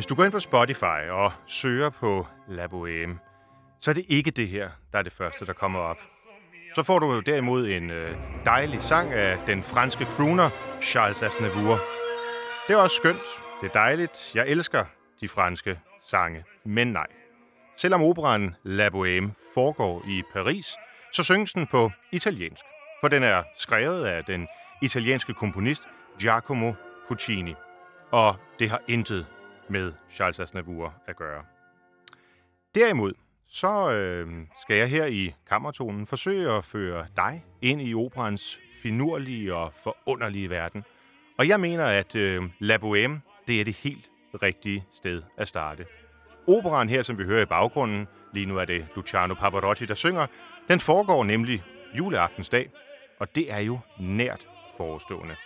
Hvis du går ind på Spotify og søger på La Bohème, så er det ikke det her, der er det første, der kommer op. Så får du jo derimod en øh, dejlig sang af den franske crooner Charles Aznavour. Det er også skønt. Det er dejligt. Jeg elsker de franske sange. Men nej. Selvom operan La Bohème foregår i Paris, så synges den på italiensk. For den er skrevet af den italienske komponist Giacomo Puccini. Og det har intet med Charles Aznavour at gøre. Derimod, så øh, skal jeg her i kammertonen forsøge at føre dig ind i operans finurlige og forunderlige verden. Og jeg mener, at øh, La Bohème, det er det helt rigtige sted at starte. Operan her, som vi hører i baggrunden, lige nu er det Luciano Pavarotti, der synger, den foregår nemlig juleaftensdag, og det er jo nært forestående.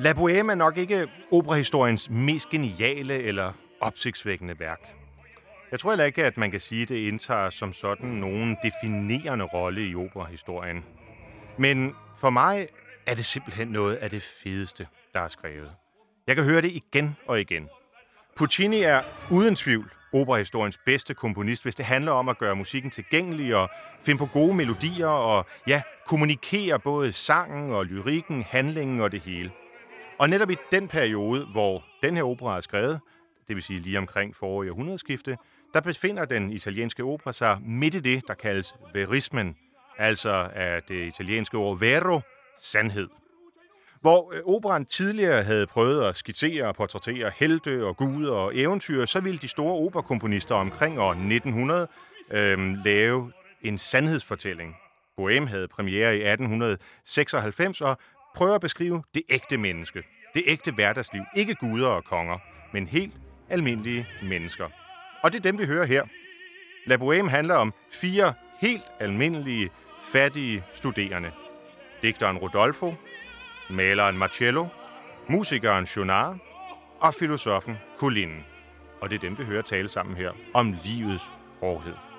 La Bohème er nok ikke operahistoriens mest geniale eller opsigtsvækkende værk. Jeg tror heller ikke, at man kan sige, at det indtager som sådan nogen definerende rolle i operahistorien. Men for mig er det simpelthen noget af det fedeste, der er skrevet. Jeg kan høre det igen og igen. Puccini er uden tvivl operahistoriens bedste komponist, hvis det handler om at gøre musikken tilgængelig og finde på gode melodier og ja, kommunikere både sangen og lyrikken, handlingen og det hele. Og netop i den periode, hvor den her opera er skrevet, det vil sige lige omkring forrige århundredeskifte, der befinder den italienske opera sig midt i det, der kaldes verismen, altså af det italienske ord vero, sandhed. Hvor øh, operan tidligere havde prøvet at skitsere og portrættere helte og guder og eventyr, så ville de store operakomponister omkring år 1900 øh, lave en sandhedsfortælling. Bohème havde premiere i 1896 og prøver at beskrive det ægte menneske. Det ægte hverdagsliv. Ikke guder og konger, men helt almindelige mennesker. Og det er dem, vi hører her. La Bohème handler om fire helt almindelige, fattige studerende. Digteren Rodolfo, maleren Marcello, musikeren Jonar og filosofen Colin. Og det er dem, vi hører tale sammen her om livets hårdhed.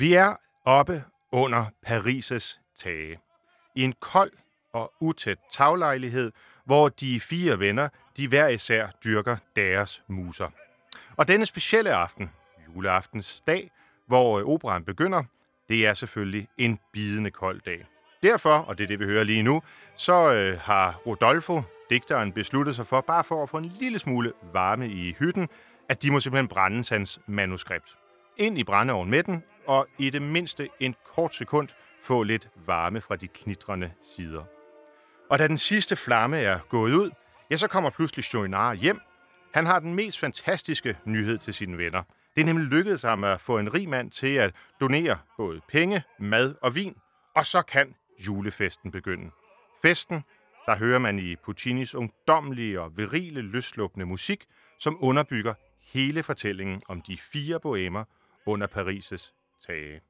Vi er oppe under Paris' tage. I en kold og utæt taglejlighed, hvor de fire venner, de hver især dyrker deres muser. Og denne specielle aften, juleaftens dag, hvor øh, operan begynder, det er selvfølgelig en bidende kold dag. Derfor, og det er det, vi hører lige nu, så øh, har Rodolfo, digteren, besluttet sig for, bare for at få en lille smule varme i hytten, at de må simpelthen brænde hans manuskript. Ind i brændeovnen med den, og i det mindste en kort sekund få lidt varme fra de knitrende sider. Og da den sidste flamme er gået ud, ja, så kommer pludselig Joinar hjem. Han har den mest fantastiske nyhed til sine venner. Det er nemlig lykkedes ham at få en rig mand til at donere både penge, mad og vin, og så kan julefesten begynde. Festen, der hører man i Puccinis ungdomlige og virile løslukkende musik, som underbygger hele fortællingen om de fire boemer under Paris' tage.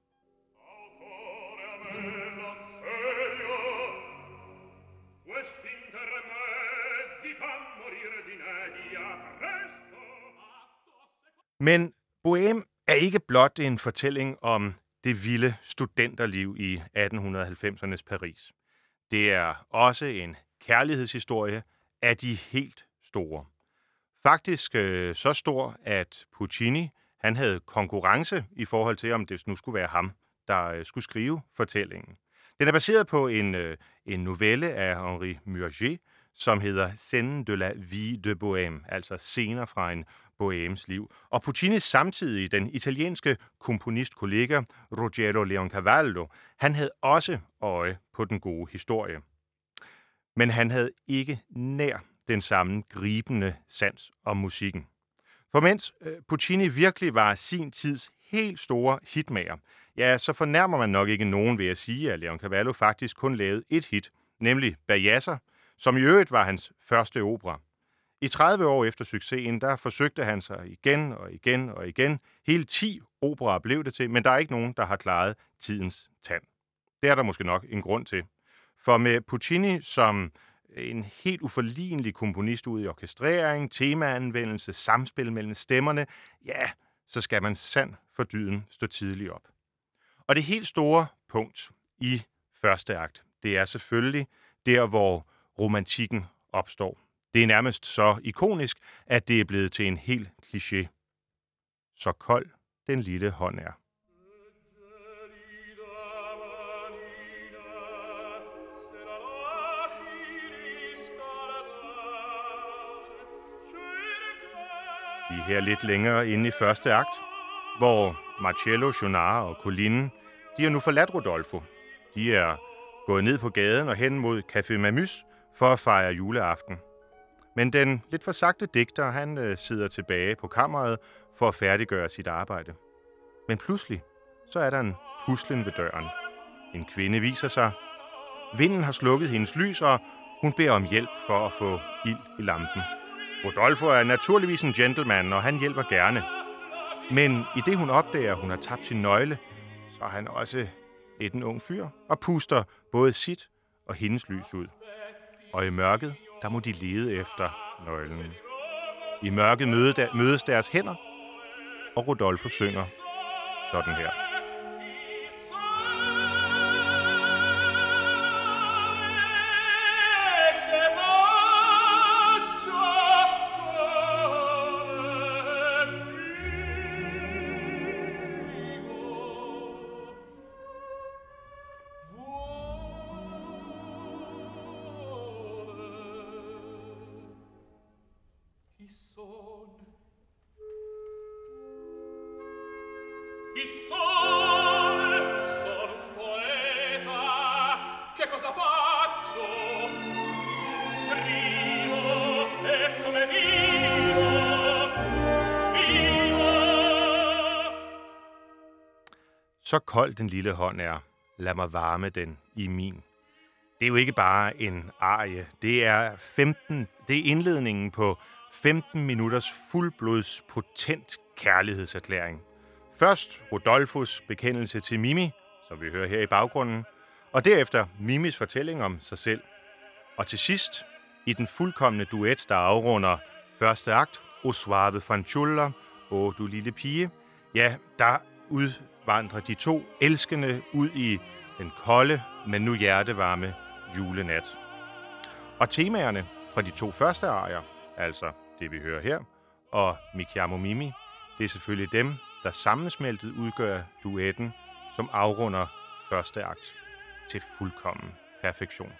Men Bohème er ikke blot en fortælling om det vilde studenterliv i 1890'ernes Paris. Det er også en kærlighedshistorie af de helt store. Faktisk øh, så stor, at Puccini han havde konkurrence i forhold til, om det nu skulle være ham, der øh, skulle skrive fortællingen. Den er baseret på en, øh, en novelle af Henri Murger, som hedder Scène de la vie de Bohème, altså scener fra en Bohèmes liv. Og Puccinis samtidig, den italienske komponist-kollega Ruggero Leoncavallo, han havde også øje på den gode historie. Men han havde ikke nær den samme gribende sans om musikken. For mens øh, Puccini virkelig var sin tids helt store hitmager, ja, så fornærmer man nok ikke nogen ved at sige, at Leon Cavallo faktisk kun lavede et hit, nemlig Bajasser, som i øvrigt var hans første opera. I 30 år efter succesen, der forsøgte han sig igen og igen og igen. Hele 10 operer blev det til, men der er ikke nogen, der har klaret tidens tand. Det er der måske nok en grund til. For med Puccini som en helt uforlignelig komponist ud i orkestrering, temaanvendelse, samspil mellem stemmerne, ja, så skal man sand for dyden stå tidligt op. Og det helt store punkt i første akt, det er selvfølgelig der, hvor romantikken opstår. Det er nærmest så ikonisk, at det er blevet til en helt kliché. Så kold den lille hånd er. Vi er her lidt længere inde i første akt, hvor Marcello, Jonara og Colline, de har nu forladt Rodolfo. De er gået ned på gaden og hen mod Café Mamus for at fejre juleaften. Men den lidt forsagte digter, han øh, sidder tilbage på kammeret for at færdiggøre sit arbejde. Men pludselig, så er der en puslen ved døren. En kvinde viser sig. Vinden har slukket hendes lys, og hun beder om hjælp for at få ild i lampen. Rodolfo er naturligvis en gentleman, og han hjælper gerne. Men i det hun opdager, at hun har tabt sin nøgle, så er han også lidt en ung fyr og puster både sit og hendes lys ud. Og i mørket, der må de lede efter nøglen. I mørket mødes deres hænder, og Rodolfo synger sådan her. Kold den lille hånd er, lad mig varme den i min. Det er jo ikke bare en arie, det er 15, det er indledningen på 15 minutters fuldblods potent kærlighedserklæring. Først Rodolfos bekendelse til Mimi, som vi hører her i baggrunden, og derefter Mimis fortælling om sig selv. Og til sidst, i den fuldkommende duet, der afrunder første akt, O suave fanciulla, O du lille pige, ja, der ud, vandre de to elskende ud i den kolde, men nu hjertevarme julenat. Og temaerne fra de to første arier, altså det vi hører her, og Mikiamo Mimi, det er selvfølgelig dem, der sammensmeltet udgør duetten, som afrunder første akt til fuldkommen perfektion.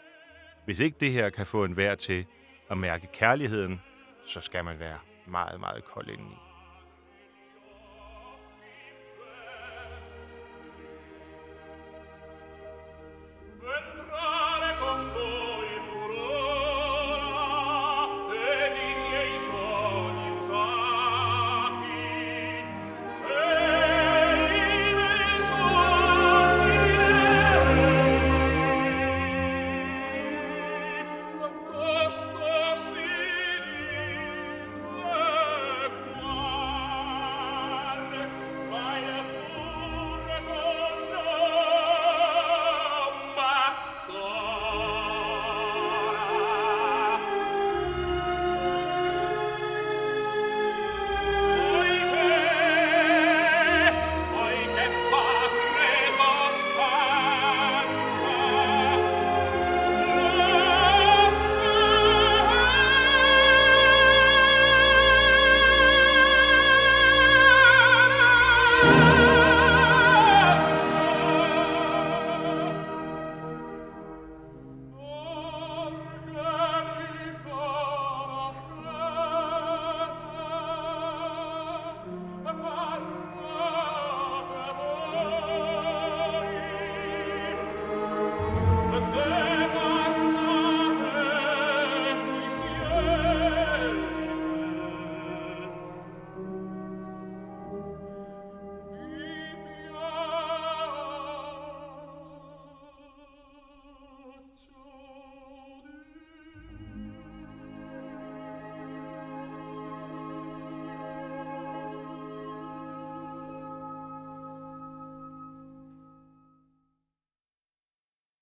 Hvis ikke det her kan få en vær til at mærke kærligheden, så skal man være meget, meget kold indeni.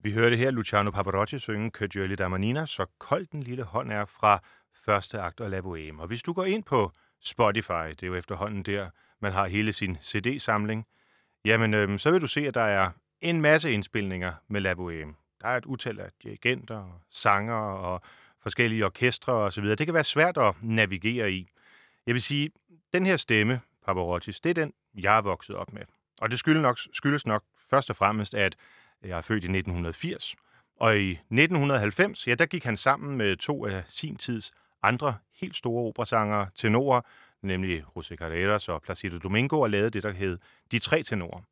Vi hørte her Luciano Pavarotti synge Que Dieu da Manina, så kold den lille hånd er fra første akt af La Boheme. Og hvis du går ind på Spotify, det er jo efterhånden der, man har hele sin CD-samling, jamen øhm, så vil du se, at der er en masse indspilninger med La Boheme. Der er et utal af dirigenter, sanger og forskellige orkestre osv. Det kan være svært at navigere i. Jeg vil sige, den her stemme, Pavarottis, det er den, jeg er vokset op med. Og det skyldes nok, skyldes nok først og fremmest, at jeg er født i 1980. Og i 1990, ja, der gik han sammen med to af sin tids andre helt store operasangere, tenorer, nemlig José Carreras og Placido Domingo, og lavede det, der hed De Tre Tenorer.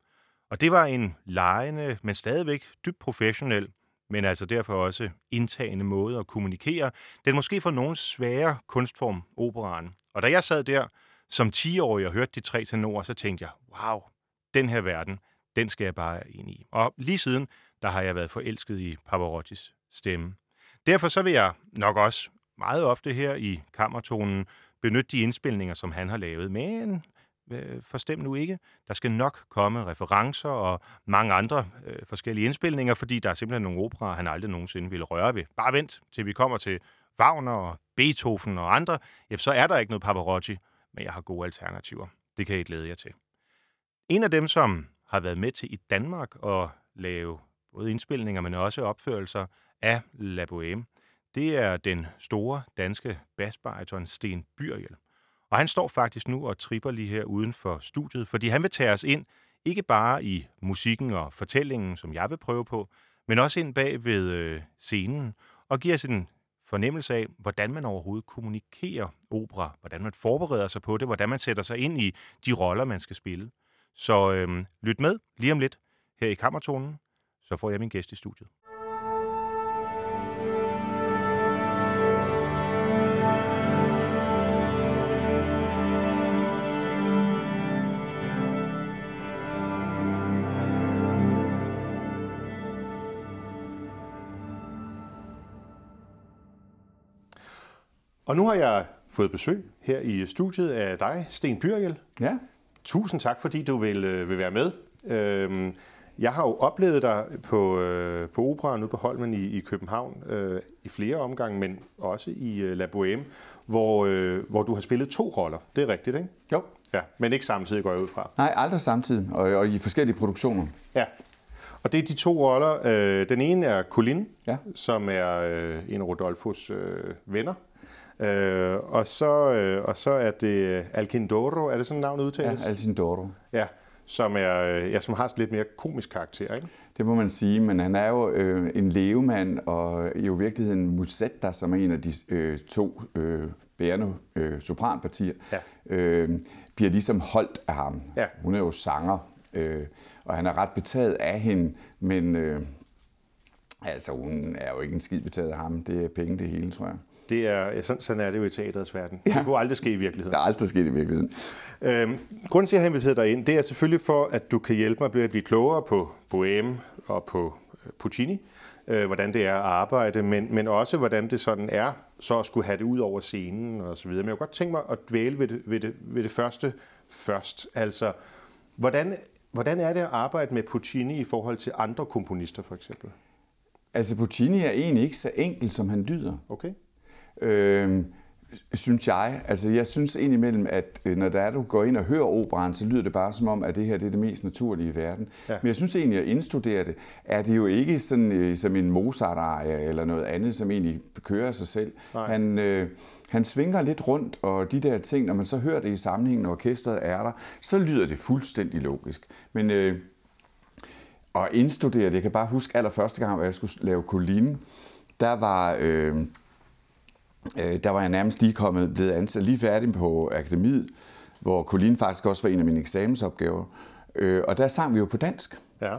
Og det var en lejende, men stadigvæk dybt professionel, men altså derfor også indtagende måde at kommunikere. Den måske for nogen svære kunstform, operaen. Og da jeg sad der som 10-årig og hørte de tre tenorer, så tænkte jeg, wow, den her verden, den skal jeg bare ind i. Og lige siden, der har jeg været forelsket i Pavarottis stemme. Derfor så vil jeg nok også meget ofte her i kammertonen benytte de indspilninger, som han har lavet. Men øh, forstem nu ikke. Der skal nok komme referencer og mange andre øh, forskellige indspilninger, fordi der er simpelthen nogle operer, han aldrig nogensinde ville røre ved. Bare vent, til vi kommer til Wagner og Beethoven og andre. Ja, så er der ikke noget Pavarotti, men jeg har gode alternativer. Det kan I glæde jer til. En af dem, som har været med til i Danmark at lave både indspilninger, men også opførelser af La Bohème, det er den store danske basbariton Sten Byrjel. Og han står faktisk nu og tripper lige her uden for studiet, fordi han vil tage os ind, ikke bare i musikken og fortællingen, som jeg vil prøve på, men også ind bag ved øh, scenen, og give os en fornemmelse af, hvordan man overhovedet kommunikerer opera, hvordan man forbereder sig på det, hvordan man sætter sig ind i de roller, man skal spille. Så øhm, lyt med lige om lidt her i Kammertonen, så får jeg min gæst i studiet. Og nu har jeg fået besøg her i studiet af dig, Sten Byrgel. Ja. Tusind tak, fordi du vil, øh, vil være med. Øhm, jeg har jo oplevet dig på, øh, på operan ude på Holmen i, i København øh, i flere omgange, men også i øh, La Bohème, hvor, øh, hvor du har spillet to roller. Det er rigtigt, ikke? Jo. Ja, men ikke samtidig går jeg ud fra. Nej, aldrig samtidig, og, og i forskellige produktioner. Ja, og det er de to roller. Øh, den ene er Colin, Ja. som er øh, en af Rodolfos øh, venner. Øh, og, så, øh, og så er det Alcindoro, er det sådan navnet Ja, udtales? Alcindoro. ja som, er, øh, ja, som har sådan lidt mere komisk karakter, ikke? Det må man sige, men han er jo øh, en levemand, og jo i virkeligheden Musetta, som er en af de øh, to øh, bærende øh, sopranpartier, Ja. øh, bliver ligesom holdt af ham. Ja. Hun er jo sanger, øh, og han er ret betaget af hende, men øh, altså, hun er jo ikke en skid betaget af ham. Det er penge det hele, tror jeg. Det er, sådan, sådan er det jo i teaterets verden. Ja. Det kunne aldrig ske i virkeligheden. Der er aldrig sket i virkeligheden. Øhm, grunden til, at jeg har inviteret dig ind, det er selvfølgelig for, at du kan hjælpe mig med at blive klogere på Bohème og på øh, Puccini, øh, hvordan det er at arbejde, men, men også hvordan det sådan er, så at skulle have det ud over scenen og så videre. Men jeg kunne godt tænke mig at dvæle ved det, ved det, ved det første først. Altså, hvordan, hvordan er det at arbejde med Puccini i forhold til andre komponister, for eksempel? Altså, Puccini er egentlig ikke så enkel, som han lyder. Okay? Øh, synes jeg. Altså, jeg synes indimellem, at øh, når der er, du går ind og hører operan, så lyder det bare som om, at det her det er det mest naturlige i verden. Ja. Men jeg synes egentlig, at indstudere det, er det jo ikke sådan, øh, som en Mozart-arie eller noget andet, som egentlig kører sig selv. Nej. Han, øh, han svinger lidt rundt, og de der ting, når man så hører det i sammenhæng, når orkestret er der, så lyder det fuldstændig logisk. Men øh, at indstudere det, jeg kan bare huske allerførste gang, hvor jeg skulle lave Colline, der var... Øh, øh, der var jeg nærmest lige kommet, blevet ansat lige færdig på akademiet, hvor Colin faktisk også var en af mine eksamensopgaver. Øh, og der sang vi jo på dansk. Ja.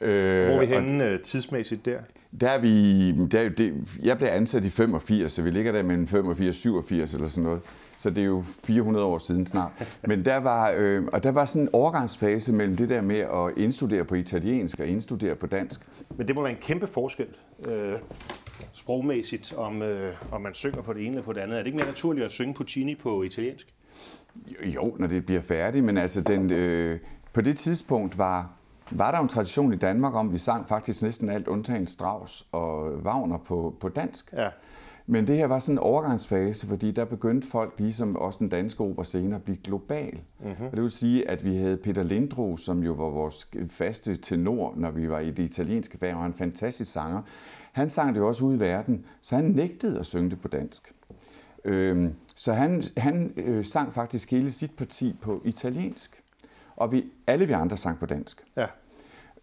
Øh, Hvor er vi og henne øh, tidsmæssigt der? Der er vi, der, er jo det, jeg blev ansat i 85, så vi ligger der mellem 85 og 87 eller sådan noget. Så det er jo 400 år siden snart. Men der var, øh, og der var sådan en overgangsfase mellem det der med at indstudere på italiensk og indstudere på dansk. Men det må være en kæmpe forskel øh, sprogmæssigt, om, øh, om man synger på det ene eller på det andet. Er det ikke mere naturligt at synge Puccini på italiensk? Jo, når det bliver færdigt, men altså den, øh, på det tidspunkt var, var der en tradition i Danmark om, vi sang faktisk næsten alt undtagen Strauss og Wagner på, på dansk. Ja. Men det her var sådan en overgangsfase, fordi der begyndte folk, ligesom også den danske opera senere, at blive global. Mm-hmm. Og det vil sige, at vi havde Peter Lindro, som jo var vores faste tenor, når vi var i det italienske fag, og en fantastisk sanger. Han sang det jo også ud i verden, så han nægtede at synge det på dansk. Øhm, så han, han øh, sang faktisk hele sit parti på italiensk. Og vi, alle vi andre sang på dansk. Ja.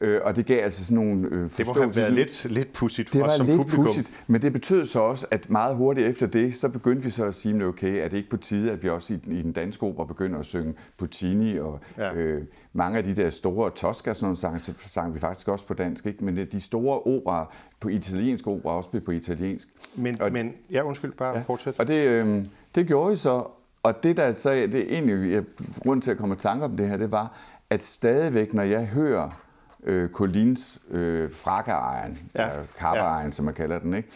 Øh, og det gav altså sådan nogle øh, Det må have været lidt, lidt pudsigt for det os var som lidt publikum. pudsigt, men det betød så også, at meget hurtigt efter det, så begyndte vi så at sige, okay, er det ikke på tide, at vi også i, den- i den danske opera begynder at synge Puccini, og Ja. øh, mange af de der store Tosca, sådan nogle sang, så sang vi faktisk også på dansk, ikke? men det- de store operer på italiensk opera også blev på italiensk. Men, Og- men ja, undskyld, bare ja. Fortsæt. Og det, øh, det gjorde I så, og det der så, det egentlig, jeg, grund til at komme i tanke om det her, det var, at stadigvæk, når jeg hører øh, Collins øh, frakkeejen, Ja. kappeejen, ja. som man kalder den, ikke?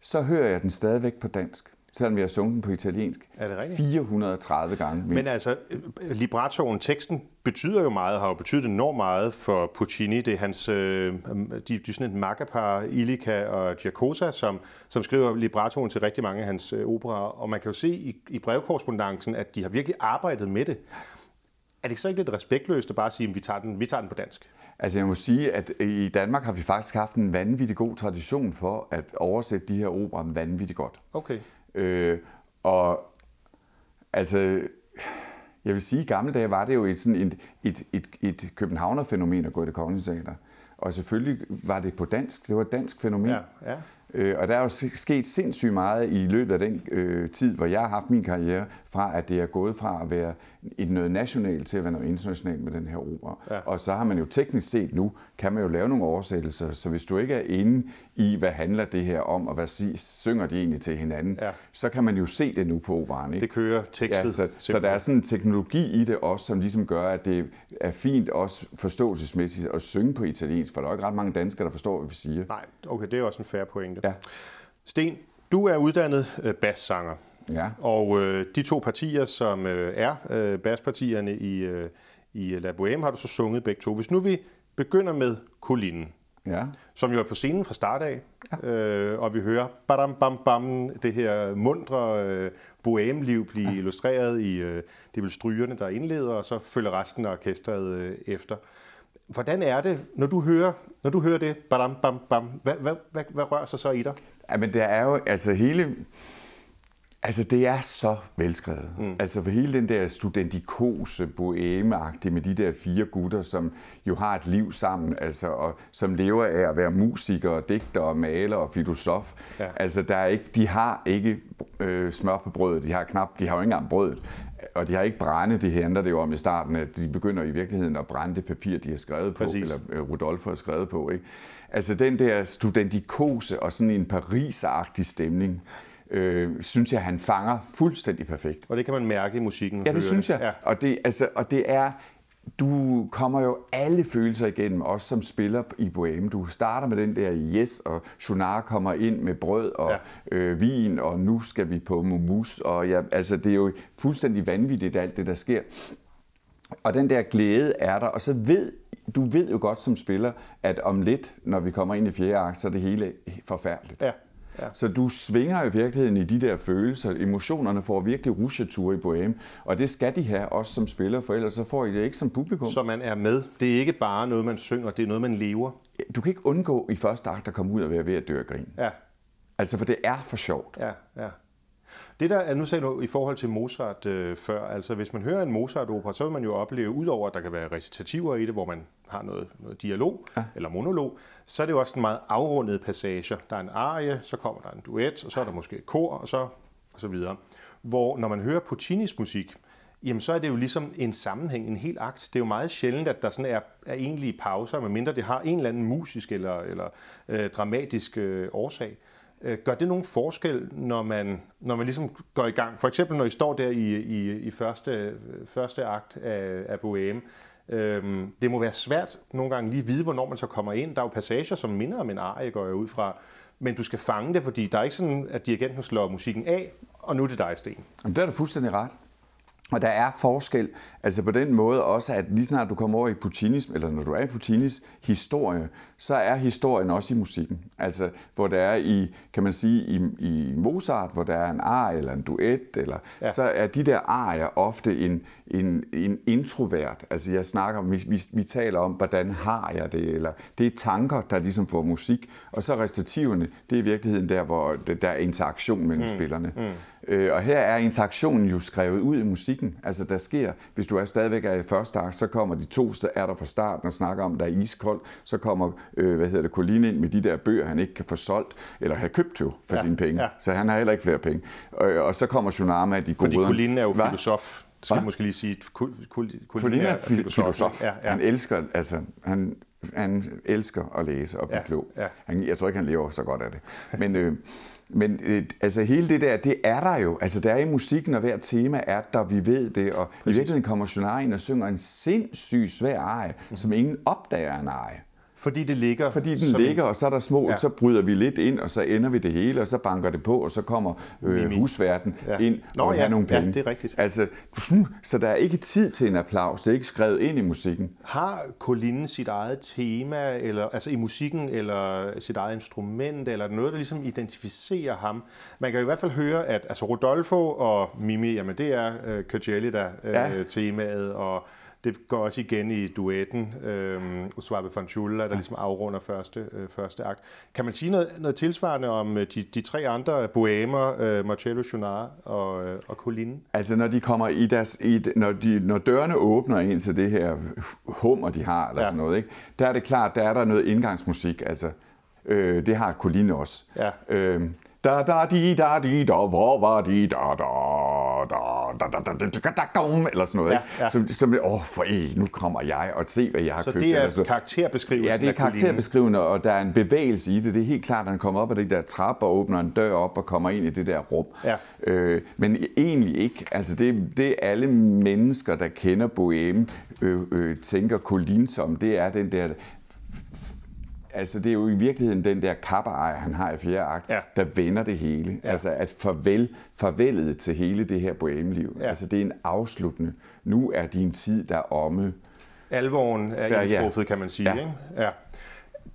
så hører jeg den stadigvæk på dansk, selvom jeg har sunget den på italiensk. Er det rigtigt? 430 gange mindst. Men altså, øh, librettoen, teksten, betyder jo meget, har jo betydet enormt meget for Puccini. Det er hans, øh, de, de er sådan et makkerpar, Illica og Giacosa, som, som skriver librettoen til rigtig mange af hans øh, operer. Og man kan jo se i, i brevkorrespondancen, at de har virkelig arbejdet med det. Er det så ikke lidt respektløst at bare sige, at vi tager den, vi tager den på dansk? Altså jeg må sige, at i Danmark har vi faktisk haft en vanvittig god tradition for at oversætte de her operer vanvittigt godt. Okay. Øh, og altså, jeg vil sige, at i gamle dage var det jo et, sådan et, et, et, et københavner-fænomen at gå i det kongelige teater. Og selvfølgelig var det på dansk. Det var et dansk fænomen. Ja, ja. Øh, og der er jo sket sindssygt meget i løbet af den øh, tid, hvor jeg har haft min karriere, fra at det er gået fra at være et noget nationalt til at være noget internationalt med den her opera. Ja. Og så har man jo teknisk set nu, kan man jo lave nogle oversættelser, så hvis du ikke er inde i, hvad handler det her om, og hvad synger de egentlig til hinanden, Ja. så kan man jo se det nu på operaen. Ikke? Det kører tekstet. Ja, så, så der er sådan en teknologi i det også, som ligesom gør, at det er fint også forståelsesmæssigt at synge på italiensk, for der er jo ikke ret mange danskere, der forstår, hvad vi siger. Nej, okay, det er også en fair pointe. Ja. Sten, du er uddannet øh, bassanger. Ja. Og øh, de to partier, som øh, er øh, baspartierne i, øh, i La Bohème, har du så sunget begge to. Hvis nu vi begynder med Colinen, Ja. som jo er på scenen fra start af, ja. øh, og vi hører badam, bam, bam, det her mundre øh, bohème-liv blive ja. illustreret i, øh, det vel strygerne, der indleder, og så følger resten af orkestret øh, efter. Hvordan er det, når du hører, når du hører det, badam, bam, bam, hvad, hvad, hvad, hvad rører sig så i dig? Ja, men det er jo, altså hele, altså det er så velskrevet. Mm. Altså for hele den der studentikose, boheme med de der fire gutter, som jo har et liv sammen, altså, og som lever af at være musiker, digter og maler og filosof. Ja. Altså der er ikke, de har ikke øh, smør på brødet, de har knap, de har jo ikke engang brødet. Og de har ikke brænde, det handler det jo om i starten, at de begynder i virkeligheden at brænde det papir, de har skrevet på, Præcis. eller øh, Rudolf har skrevet på. Ikke? Altså den der studentikose og sådan en Paris-agtig stemning, øh, synes jeg, han fanger fuldstændig perfekt. Og det kan man mærke i musikken. Ja, det synes jeg. Ja. Og, det, altså, og det er, du kommer jo alle følelser igennem, også som spiller i Bohème. Du starter med den der yes, og Schunar kommer ind med brød og Ja. øh, vin, og nu skal vi på Momus. Og ja, altså, det er jo fuldstændig vanvittigt, alt det, der sker. Og den der glæde er der, og så ved du ved jo godt som spiller, at om lidt, når vi kommer ind i fjerde akt, så er det hele forfærdeligt. Ja. Ja. Så du svinger i virkeligheden i de der følelser. Emotionerne får virkelig rusjetur i Bohème, og det skal de have, også som spiller, for ellers så får I det ikke som publikum. Så man er med. Det er ikke bare noget, man synger, det er noget, man lever. Du kan ikke undgå i første akt at komme ud og være ved at dø af grin. Ja, Altså, for det er for sjovt. ja, ja. Det der er, nu sagde du i forhold til Mozart øh, før, altså hvis man hører en Mozart-opera, så vil man jo opleve, udover at der kan være recitativer i det, hvor man har noget, noget dialog ja. eller monolog, så er det jo også en meget afrundet passager. Der er en arie, så kommer der en duet, og så er der måske et kor, og så, og så videre. Hvor når man hører Puccinis musik, jamen så er det jo ligesom en sammenhæng, en hel akt. Det er jo meget sjældent, at der sådan er, er egentlige pauser, medmindre det har en eller anden musisk eller, eller øh, dramatisk øh, årsag. Øh, gør det nogen forskel, når man, når man ligesom går i gang? For eksempel, når I står der i, i, i første, første akt af, af Bohème. Øhm, det må være svært nogle gange lige at vide, hvornår man så kommer ind. Der er jo passager, som minder om en arie, går jeg ud fra. Men du skal fange det, fordi der er ikke sådan, at dirigenten slår musikken af, og nu er det dig, Sten. Jamen, der er du fuldstændig ret. Og der er forskel, altså på den måde også, at lige snart du kommer over i Puccinis, eller når du er i Puccinis historie, så er historien også i musikken. Altså, hvor der er i, kan man sige, i, i Mozart, hvor der er en ar eller en duet, eller, ja. så er de der arier ofte en, en, en introvert. Altså, jeg snakker, vi, vi, vi taler om, hvordan har jeg det, eller det er tanker, der ligesom får musik, og så recitativerne, det er i virkeligheden der, hvor der er interaktion mellem mm. spillerne. Mm. Øh, og her er interaktionen jo skrevet ud i musikken. Altså der sker, hvis du er stadigvæk er i første akt, så kommer de to er der fra starten og snakker om, der er iskold. Så kommer, øh, hvad hedder det, Colin ind med de der bøger, han ikke kan få solgt, eller have købt jo for ja, sine penge. Ja. Så han har heller ikke flere penge. Og, og så kommer Tsunami, de gode. Fordi Colin er jo Hva? filosof. Skal vi måske lige sige, Colin er, er filosof. Ja, ja. Han elsker, altså, han, han elsker at læse og blive ja, klog. Ja. Han, jeg tror ikke, han lever så godt af det. Men, øh, men øh, altså hele det der, det er der jo. Altså der er i musikken, og hver tema er der, vi ved det. Og Præcis. i virkeligheden kommer ind og synger en sindssygt svær eje, mm. som ingen opdager en eje. Fordi det ligger? Fordi den ligger, og så er der små, ja. så bryder vi lidt ind, og så ender vi det hele, og så banker det på, og så kommer øh, husverden ja. ind Nå, og ja. har nogle penge. Ja, det er rigtigt. Altså, så der er ikke tid til en applaus, det er ikke skrevet ind i musikken. Har Colin sit eget tema, eller, altså i musikken, eller sit eget instrument, eller noget, der ligesom identificerer ham? Man kan i hvert fald høre, at altså Rodolfo og Mimi, jamen det er uh, Cagelli, der uh, ja. temaet, og det går også igen i duetten, øh, Uswabe Fanciulla, der ligesom afrunder første, øh, første akt. Kan man sige noget, noget tilsvarende om øh, de, de tre andre boemer, øh, Marcello Chonar og, øh, og Colline? Altså når de kommer i deres, i, når, de, når dørene åbner ind til det her hummer, de har, eller ja. sådan noget, ikke? der er det klart, der er der noget indgangsmusik, altså øh, det har Colline også. Ja. Øh, da da di da di da hvor var di da da da da da da da da da eller sådan noget. Ja, ja. Som, som åh, for I, nu kommer jeg og se, hvad jeg har så købt. Så det er karakterbeskrivelsen Ja, det er karakterbeskrivende, og der er en bevægelse i det. Det er helt klart, at han kommer op ad det der trappe og åbner en dør op og kommer ind i det der rum. Ja. Øh, men egentlig ikke. Altså, det, det alle mennesker, der kender Bohème, øh, øh, tænker Colin som, det er den der Altså, det er jo i virkeligheden den der kappeejer, han har i fjerde akt, ja. der vender det hele. Ja. Altså, at farvel, farvelet til hele det her bohemeliv. Ja. Altså, det er en afsluttende. Nu er din tid der omme. Alvoren er ja, indtruffet, ja. kan man sige. Ja. Ikke? Ja.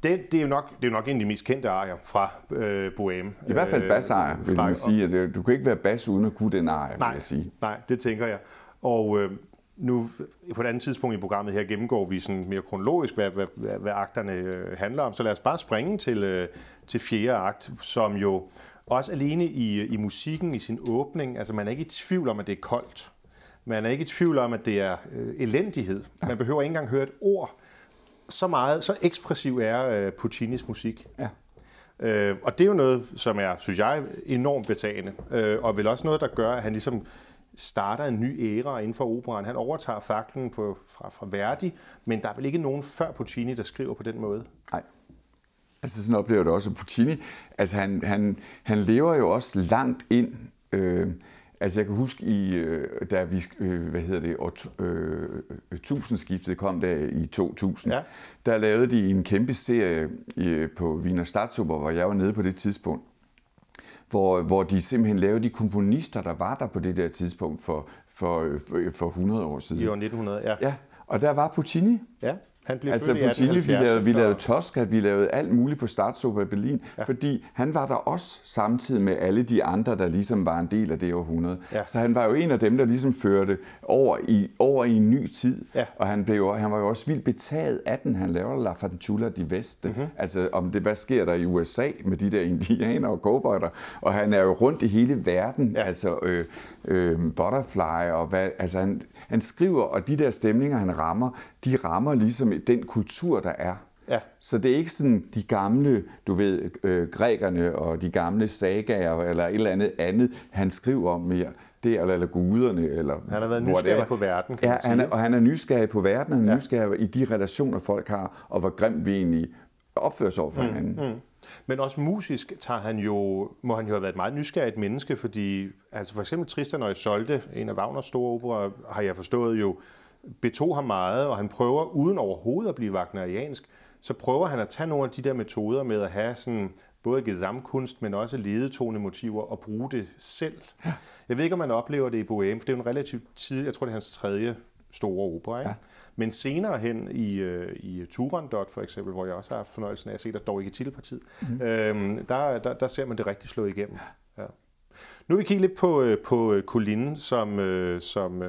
Det, det, er jo nok, det er jo nok en af de mest kendte arier fra øh, Bohème. I hvert fald bassarier, vil man sige. Du kan ikke være bass uden at kunne den arier, vil jeg sige. Nej, det tænker jeg. Og øh, nu på et andet tidspunkt i programmet her gennemgår vi sådan mere kronologisk, hvad, hvad, hvad, hvad akterne øh, handler om. Så lad os bare springe til, øh, til fjerde akt, som jo også alene i, i musikken, i sin åbning, altså man er ikke i tvivl om, at det er koldt. Man er ikke i tvivl om, at det er øh, elendighed. Man behøver ikke engang høre et ord. Så meget, så ekspressiv er øh, Puccinis musik. Ja. Øh, og det er jo noget, som er, synes jeg, enormt betagende. Øh, og vel også noget, der gør, at han ligesom starter en ny æra inden for operan. Han overtager faklen på, fra, fra Verdi, men der er vel ikke nogen før Puccini, der skriver på den måde? Nej. Altså sådan oplever det også Puccini. Altså han, han, han lever jo også langt ind. Øh, altså jeg kan huske, i, øh, da vi, øh, hvad hedder det, år, øh, tusindskiftet kom der i 2000, ja. der lavede de en kæmpe serie øh, på Wiener Staatsoper, hvor jeg var nede på det tidspunkt hvor, hvor de simpelthen lavede de komponister, der var der på det der tidspunkt for, for, for, for 100 år siden. I år 1900, ja. Ja, og der var Puccini. Ja. Han blev altså født i vi lavede, vi lavede Tosca, vi lavede alt muligt på Startsoper i Berlin, ja. fordi han var der også samtidig med alle de andre, der ligesom var en del af det århundrede. Ja. Så han var jo en af dem, der ligesom førte over i, over i en ny tid, ja. og han, blev, han var jo også vildt betaget af den. Han laver La Fanciulla di Veste, mm-hmm. altså om det, hvad sker der i USA med de der indianer og cowboyder, og han er jo rundt i hele verden, ja. altså øh, øh, Butterfly, og hvad, altså han, han skriver, og de der stemninger, han rammer, de rammer ligesom den kultur, der er. Ja. Så det er ikke sådan de gamle, du ved, øh, grækerne og de gamle sagaer eller et eller andet andet, han skriver om mere. Det er eller, eller guderne, eller Han har været nysgerrig whatever. på verden, kan ja, sige. Han er, og han er nysgerrig på verden, han er ja. nysgerrig i de relationer, folk har, og hvor grimt vi egentlig opfører sig over for mm, hinanden. Mm. Men også musisk tager han jo, må han jo have været et meget nysgerrigt menneske, fordi altså for eksempel Tristan og Isolde, en af Wagners store operer, har jeg forstået jo, betog ham meget, og han prøver uden overhovedet at blive wagneriansk, så prøver han at tage nogle af de der metoder med at have sådan både gesamtkunst, men også ledetonemotiver, og bruge det selv. Ja. Jeg ved ikke, om man oplever det i Bohème, for det er jo en relativt tid, jeg tror, det er hans tredje store opera. Ikke? Ja. Men senere hen i, øh, i Turandot for eksempel, hvor jeg også har haft fornøjelsen af at se der dog ikke i titelpartiet, mm. øhm, der, der, der ser man det rigtig slå igennem. Ja. Nu vil vi kigge lidt på, øh, på Colline, som, øh, som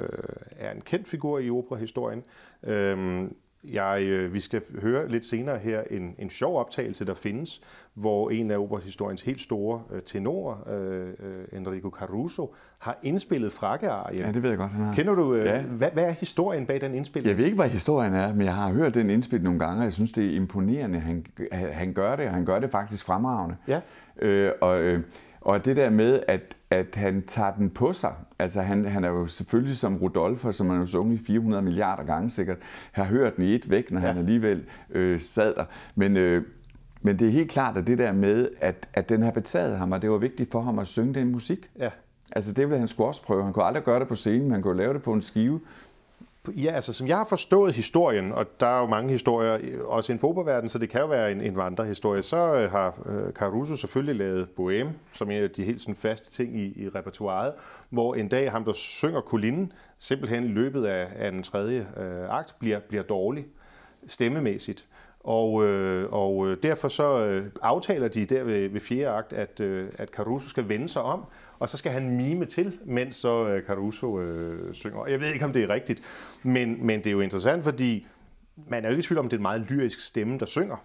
er en kendt figur i operahistorien. Øhm, jeg, øh, vi skal høre lidt senere her en, en sjov optagelse, der findes, hvor en af operahistoriens helt store øh, tenorer, øh, øh, Enrico Caruso, har indspillet frakkearien. Ja, det ved jeg godt. Han har. Kender du, øh, ja. hvad, hvad er historien bag den indspilning? Jeg ved ikke, hvad historien er, men jeg har hørt den indspilning nogle gange, og jeg synes, det er imponerende. Han, han gør det, og han gør det faktisk fremragende. Ja. Øh, og, øh, og det der med, at, at han tager den på sig, altså han, han er jo selvfølgelig som Rudolf, som han jo sunget 400 milliarder gange sikkert, har hørt den i et væk, når ja. han alligevel øh, sad der. Men, øh, men det er helt klart, at det der med, at, at den har betaget ham, og det var vigtigt for ham at synge den musik. Ja. Altså det ville han skulle også prøve. Han kunne aldrig gøre det på scenen, men han kunne lave det på en skive. Ja, altså som jeg har forstået historien, og der er jo mange historier, også i fodboldverden, så det kan jo være en, en vandrehistorie, så øh, har øh, Caruso selvfølgelig lavet Bohème, som en af de helt sådan, faste ting i, i repertoireet, hvor en dag ham, der synger Kulinen, simpelthen i løbet af, af den tredje øh, akt, bliver, bliver dårlig stemmemæssigt. Og, øh, og øh, derfor så øh, aftaler de der ved, ved fjerde akt, at, øh, at Caruso skal vende sig om, og så skal han mime til, mens så øh, Caruso øh, synger. Jeg ved ikke, om det er rigtigt, men, men det er jo interessant, fordi man er jo ikke i tvivl om, det er en meget lyrisk stemme, der synger.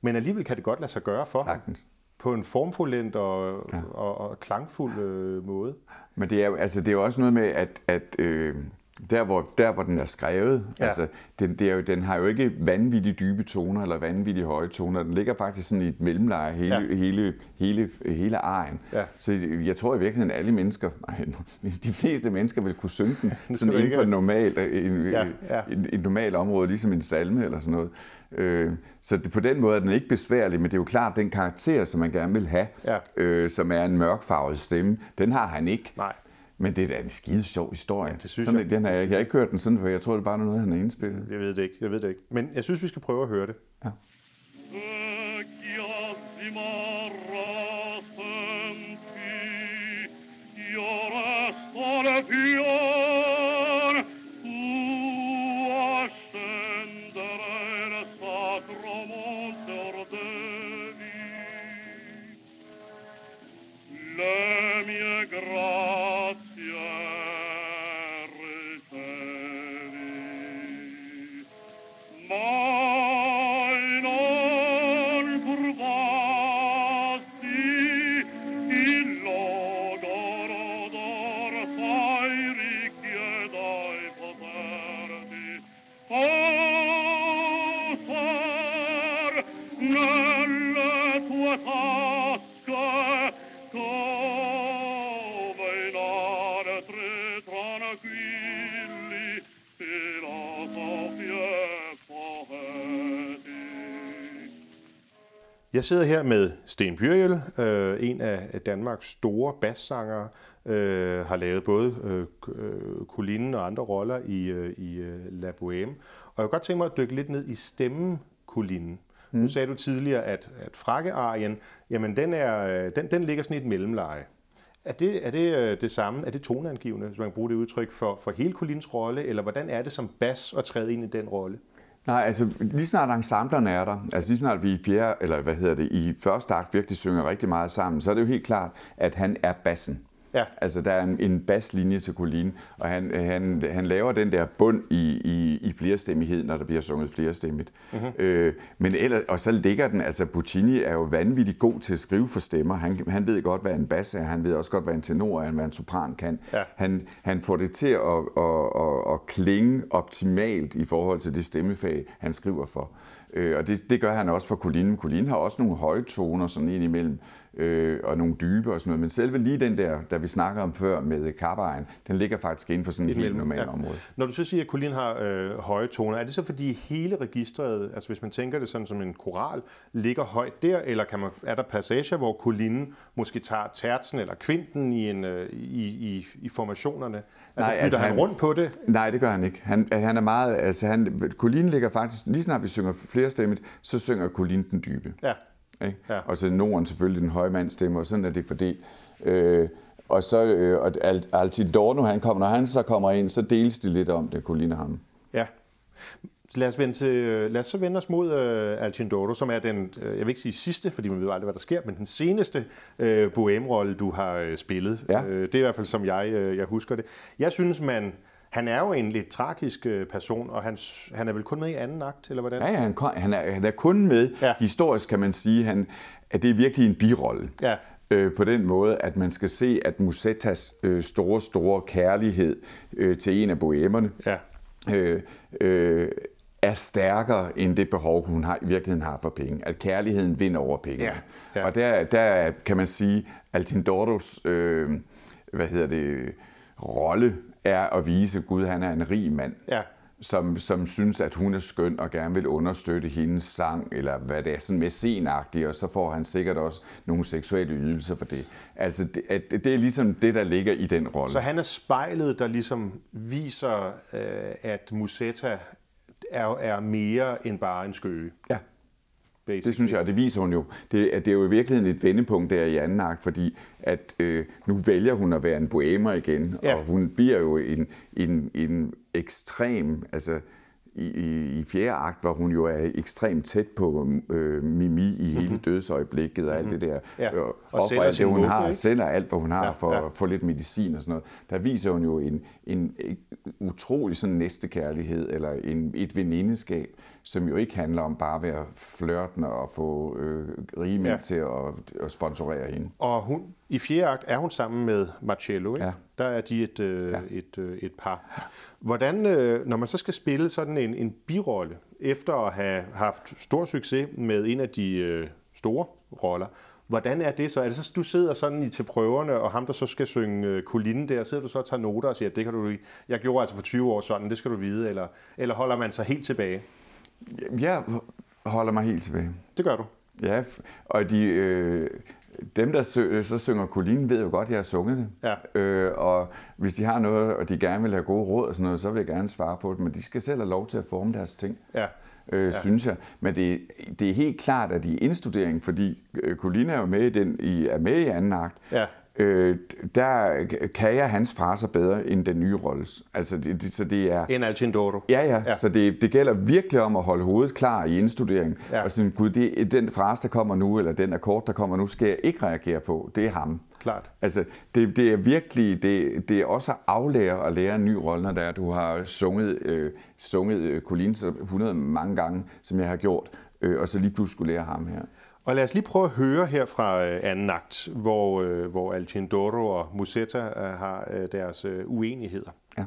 Men alligevel kan det godt lade sig gøre for Sagtens. ham på en formfuldendt og, ja. og, og klangfuld øh, måde. Men det er jo altså, det er jo også noget med, at, at øh, der hvor, der, hvor den er skrevet, ja. altså, den, det er jo, den har jo ikke vanvittigt dybe toner eller vanvittigt høje toner. Den ligger faktisk sådan i et mellemleje hele, ja. hele, hele, hele aren. Ja. Så jeg tror i virkeligheden, at alle mennesker, de fleste mennesker vil kunne synge den sådan inden for et normalt, en, ja. Ja. En, en normalt område, ligesom en salme eller sådan noget. Øh, så det, på den måde er den ikke besværlig, men det er jo klart, den karakter, som man gerne vil have, ja. øh, som er en mørkfarvet stemme, den har han ikke. Nej. Men det er da en skide sjov historie. Ja, det synes sådan, jeg. Den har jeg, jeg har ikke hørt den sådan, for jeg tror, det er bare noget, han har indspillet. Jeg ved det ikke, jeg ved det ikke. Men jeg synes, vi skal prøve at høre det. Ja. Le more. Jeg sidder her med Sten Byrjel, øh, en af Danmarks store basssanger, øh, har lavet både øh, Colline og andre roller i, øh, i øh, La Bohème. Og jeg kunne godt tænke mig at dykke lidt ned i stemmen Colline. Mm. Nu sagde du tidligere, at, at frakkearien, jamen den, er, den, den ligger sådan i et mellemleje. Er det, er det øh, det samme? Er det toneangivende, hvis man kan bruge det udtryk, for, for hele Collins rolle? Eller hvordan er det som bas at træde ind i den rolle? Nej, altså lige snart ensemblerne er der, altså lige snart vi i fjerde, eller hvad hedder det, i første akt virkelig synger rigtig meget sammen, så er det jo helt klart, at han er bassen. Ja. Altså, der er en, en baslinje til Colin, og han, han, han laver den der bund i, i, i flerstemmighed, når der bliver sunget flerstemmigt. Mm-hmm. Øh, men ellers, og så ligger den, altså Puccini er jo vanvittigt god til at skrive for stemmer. Han, han ved godt, hvad en bas er, han ved også godt, hvad en tenor er, hvad en sopran kan. Ja. Han, han får det til at, at, at, at klinge optimalt i forhold til det stemmefag, han skriver for. Øh, og det, det gør han også for Colin. Colin har også nogle høje toner sådan ind imellem, øh, og nogle dybe og sådan noget. Men selve lige den der, der vi snakker om før med kappejen, den ligger faktisk inden for sådan et helt normalt ja. område. Når du så siger, at Colin har øh, høje toner, er det så fordi hele registret, altså hvis man tænker det sådan som en koral, ligger højt der, eller kan man, er der passager, hvor Colin måske tager tertsen eller kvinten i, en, øh, i, i, i formationerne? Altså, nej, altså han, han rundt på det? Nej, det gør han ikke. Han, han er meget, altså han, Colin ligger faktisk, lige snart vi synger flerstemmigt, så synger Colin den dybe. Ja. Ikke? Ja. Og så Norden selvfølgelig den høje mandsstemme, og sådan er det fordelt. Øh, og så øh, og Al- Altidorno, han kommer, når han så kommer ind, så deles de lidt om det, kunne ligne ham. Ja. Lad os, vende til, lad os så vende os mod uh, Alcindoro, som er den, uh, jeg vil ikke sige sidste, fordi man ved aldrig, hvad der sker, men den seneste uh, bohème-rolle, du har uh, spillet. Ja. Uh, det er i hvert fald, som jeg, uh, jeg husker det. Jeg synes, man, han er jo en lidt tragisk uh, person, og han, han er vel kun med i anden akt, eller hvordan? Ja, ja han, han, er, han er kun med. Ja. Historisk kan man sige, han, at det er virkelig en birolle. Ja. Øh, på den måde, at man skal se, at Musettas øh, store, store kærlighed øh, til en af bohemerne Ja. øh, øh, er stærkere end det behov, hun har, i virkeligheden har for penge. At kærligheden vinder over penge. Ja, ja. Og der, der kan man sige, Altindoros øh, hvad hedder det, rolle er at vise, at Gud han er en rig mand Ja. som, som synes, at hun er skøn og gerne vil understøtte hendes sang, eller hvad det er, sådan mecenagtigt, og så får han sikkert også nogle seksuelle ydelser for det. Altså, det, at, det er ligesom det, der ligger i den rolle. Så han er spejlet, der ligesom viser, uh, at Musetta er, er mere end bare en skøge. Ja, basically. det synes jeg, og det viser hun jo. Det, det er jo i virkeligheden et vendepunkt der i anden akt, fordi at øh, nu vælger hun at være en bohemer igen, Ja. og hun bliver jo en, en, en ekstrem, altså i, i, i fjerde akt, hvor hun jo er ekstremt tæt på øh, Mimi i hele dødsøjeblikket og alt det der. Mhm. Ja, øh, og offrer sælger alt det, hun har, ikke? sælger alt, hvad hun har Ja, ja, for ja. at få lidt medicin og sådan noget. Der viser hun jo en, en, en utrolig sådan næstekærlighed, eller en, et venindeskab, som jo ikke handler om bare at være flørtende og få øh, rige mænd Ja. ja. til at, at sponsorere hende. Og hun, i fjerde akt er hun sammen med Marcello, ikke? Ja. Der er de et, øh, ja. Ja. et, øh, et par. Hvordan, øh, når man så skal spille sådan en, en birolle, efter at have haft stor succes med en af de øh, store roller, hvordan er det så? Er det så, du sidder sådan i til prøverne, og ham, der så skal synge øh, Colline der, sidder du så og tager noter og siger, det kan du jeg gjorde altså for 20 år sådan, det skal du vide, eller, eller holder man sig helt tilbage? Jeg holder mig helt tilbage. Det gør du. Ja, og de, øh, dem, der sø, så synger Colline, ved jo godt, at jeg har sunget det. Ja. Øh, og hvis de har noget, og de gerne vil have gode råd og sådan noget, så vil jeg gerne svare på det. Men de skal selv have lov til at forme deres ting. Ja. øh, ja. synes jeg. Men det, det er helt klart, at i indstudering, fordi øh, Colina er jo med i, den, i, er med i anden akt, Ja. Øh, der kan jeg hans fraser bedre end den nye rolle. Altså, det, det, så det er... En Alcindoro. Ja, ja, Ja. Så det, det gælder virkelig om at holde hovedet klar i indstuderingen. Ja. Og sige, gud, det, den frase, der kommer nu, eller den akkord, der kommer nu, skal jeg ikke reagere på. Det er ham. Klart. Altså, det, det er virkelig, det, det er også at aflære at lære en ny rolle, når det er, du har sunget, øh, sunget øh, Colin så 100 mange gange, som jeg har gjort, øh, og så lige pludselig skulle lære ham her. Og lad os lige prøve at høre her fra øh, anden akt, hvor, øh, hvor Alcindoro og Musetta øh, har øh, deres øh, uenigheder. Ja.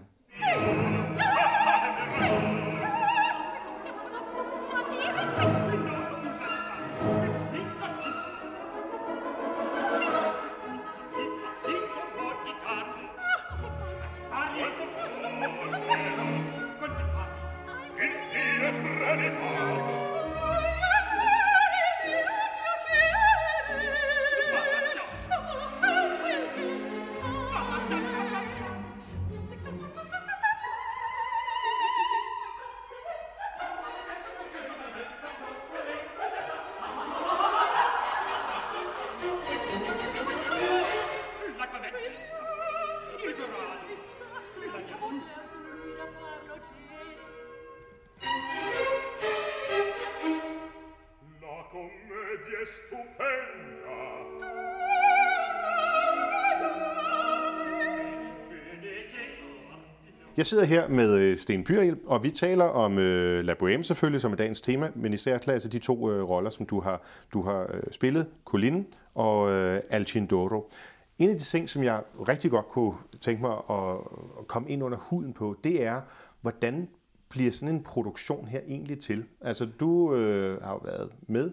Jeg sidder her med øh, Sten Pyrhjel, og vi taler om øh, La Bohème selvfølgelig, som er dagens tema, men især klasse de to øh, roller, som du har, du har øh, spillet, Colin og øh, Alcindoro. En af de ting, som jeg rigtig godt kunne tænke mig at, at komme ind under huden på, det er, hvordan bliver sådan en produktion her egentlig til? Altså, du øh, har jo været med